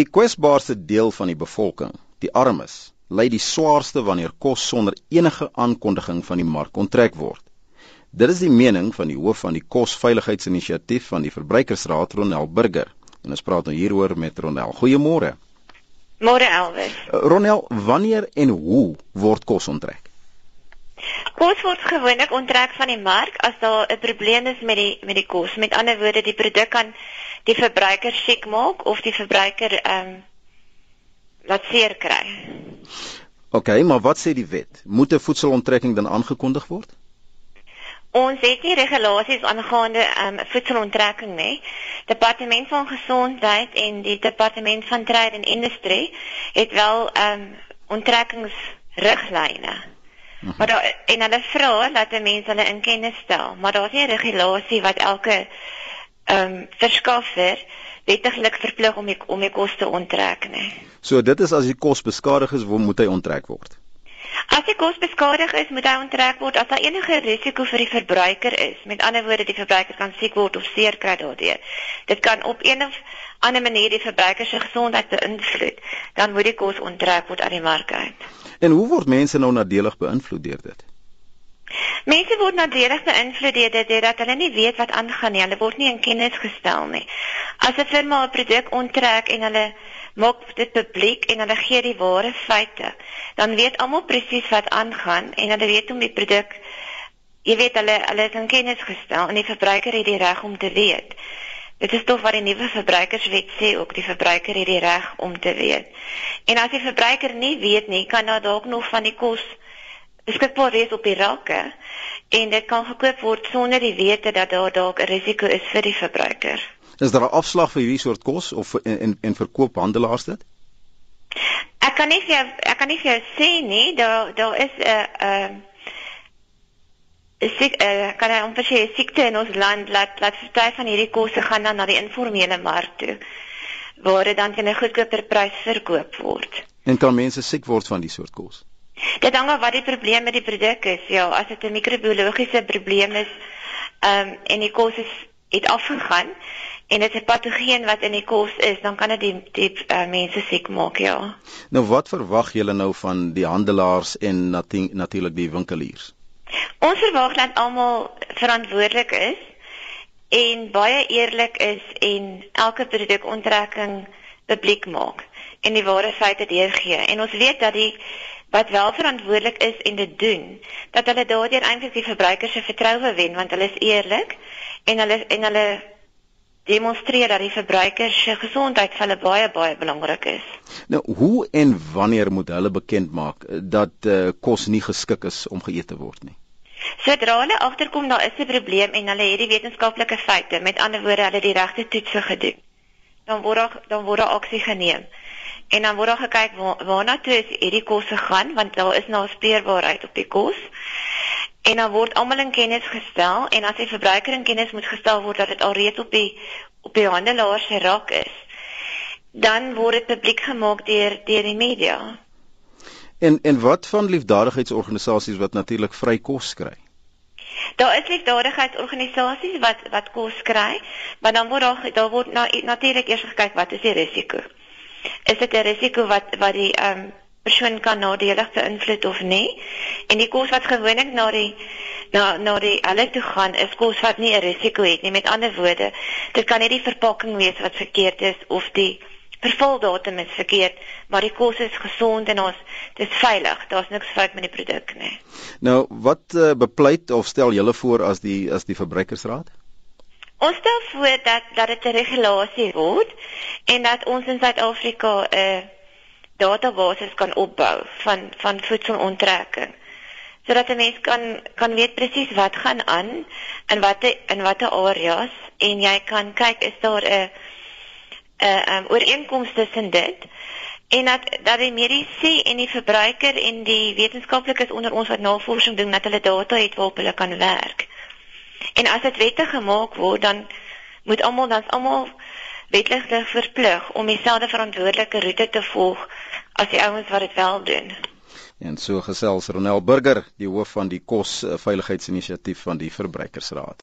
Die kwesbaarste deel van die bevolking, die armes, ly die swaarste wanneer kos sonder enige aankondiging van die mark onttrek word. Dit is die mening van die hoof van die Kosveiligheidsinisiatief van die Verbruikersraad, Ronel Burger. En ons praat nou hieroor met Ronel. Goeiemôre. Môre Elwes. Uh, Ronel, wanneer en hoe word kos onttrek? Kos word gewoonlik onttrek van die mark as daar 'n probleem is met die met die kos. Met ander woorde, die produk kan die verbruiker siek maak of die verbruiker ehm um, laat seer kry. OK, maar wat sê die wet? Moet 'n voedselonttrekking dan aangekondig word? Ons het nie regulasies aangaande ehm um, voedselonttrekking nie. Departement van Gesondheid en die Departement van Trade en Industrie het wel ehm um, onttrekkingsriglyne. Mhm. Maar daar en hulle vra dat mense hulle in kennis stel, maar daar's nie 'n regulasie wat elke ehm um, verskaffer wettiglik verplig om die, om die kos te onttrek nie. So dit is as die kos beskadig is, moet hy onttrek word. As die kos beskadig is, moet hy onttrek word as daar enige risiko vir die verbruiker is. Met ander woorde, die verbruiker kan siek word of seer kry daardeur. Dit kan op een of ander manier die verbruiker se gesondheid beïnvloed. Dan moet die kos onttrek word uit die mark uit. En hoe word mense nou nadelig beïnvloed deur dit? Mense word nadelig beïnvloed deur dit deurdat hulle nie weet wat aangaan nie. Hulle word nie in kennis gestel nie. As 'n firma 'n produk onttrek en hulle maak dit publiek en hulle gee die ware feite, dan weet almal presies wat aangaan en hulle weet om die produk jy weet hulle hulle is in kennis gestel en die verbruiker het die reg om te weet. Dit is tog wat die nuwe verbruikerswet sê ook die verbruiker het die reg om te weet. En as die verbruiker nie weet nie, kan daar dalk nog van die kos beskikbaar wees op die rakke en dit kan gekoop word sonder die wete dat daar dalk 'n risiko is vir die verbruiker. Is daar 'n afslag vir hierdie soort kos of en en, en verkoop handelaars dit? Ek kan nie vir jou, ek kan nie vir jou sê nie, daar daar is 'n 'n Ek uh, kan amper sê siekte in ons land laat laat party van hierdie kosse gaan dan na die informele mark toe waar dit dan teen 'n goedkoper prys verkoop word. En kan mense siek word van die soort kos? Dit hang af wat die probleem met die produk is. Ja, as dit 'n microbiologiese probleem is, ehm um, en die kos is het afgegaan en dit is 'n patogeen wat in die kos is, dan kan dit die die uh, mense siek maak, ja. Nou wat verwag julle nou van die handelaars en natu natuurlik die winkeliers? Ons verwag dat almal verantwoordelik is en baie eerlik is en elke produkontrekking publiek maak en die ware feite deurgee. En ons weet dat die wat wel verantwoordelik is en dit doen, dat hulle daardeur eintlik die verbruiker se vertroue wen want hulle is eerlik en hulle en hulle demonstreer dat die verbruiker se gesondheid vir hulle baie baie belangrik is. Nou, hoe en wanneer moet hulle bekend maak dat uh, kos nie geskik is om geëet te word nie? Sodra hulle agterkom daar is 'n probleem en hulle het die wetenskaplike feite, met ander woorde hulle die regte toetse gedoen, dan word daar dan word daar aksie geneem. En dan word daar gekyk waarna toe is hierdie kos gegaan want daar is nou speurbaarheid op die kos. En dan word almal in kennis gestel en as die verbruiker in kennis moet gestel word dat dit alreeds op die op die handelaar se rak is, dan word dit publiek gemaak deur deur die media. En en wat van liefdadigheidsorganisasies wat natuurlik vry kos kry? Daar is liefdadigheidsorganisasies wat wat kos kry, maar dan word daar daar word na, natuurlik eers gekyk wat is die risiko is dit 'n risiko wat wat die ehm um, persoon kan nadelig beïnvloed of nie. En die kos wat gewoonlik na die na na die hulle toe gaan is kos wat nie 'n risiko het nie. Met ander woorde, dit kan nie die verpakking wees wat verkeerd is of die vervaldatum is verkeerd, maar die kos is gesond en ons dis veilig. Daar's niks fout met die produk nie. Nou, wat uh, bepleit of stel julle voor as die as die verbruikersraad? Ons stel voor dat dat dit 'n regulasie word en dat ons in Suid-Afrika 'n database kan opbou van van voedselonttrekking sodat 'n mens kan kan weet presies wat gaan aan in watter in watter areas en jy kan kyk is daar 'n 'n um, ooreenkoms tussen dit? En dat dat die mediese en die verbruiker en die wetenskaplikes onder ons wat navorsing doen dat hulle data het waarop hulle kan werk. En as dit wette gemaak word, dan moet almal dan almal wetlik verplig om dieselfde verantwoordelike roete te volg as die ouens wat dit wel doen. En so gesels Ronel Burger, die hoof van die Kos Veiligheidsinisiatief van die Verbruikersraad.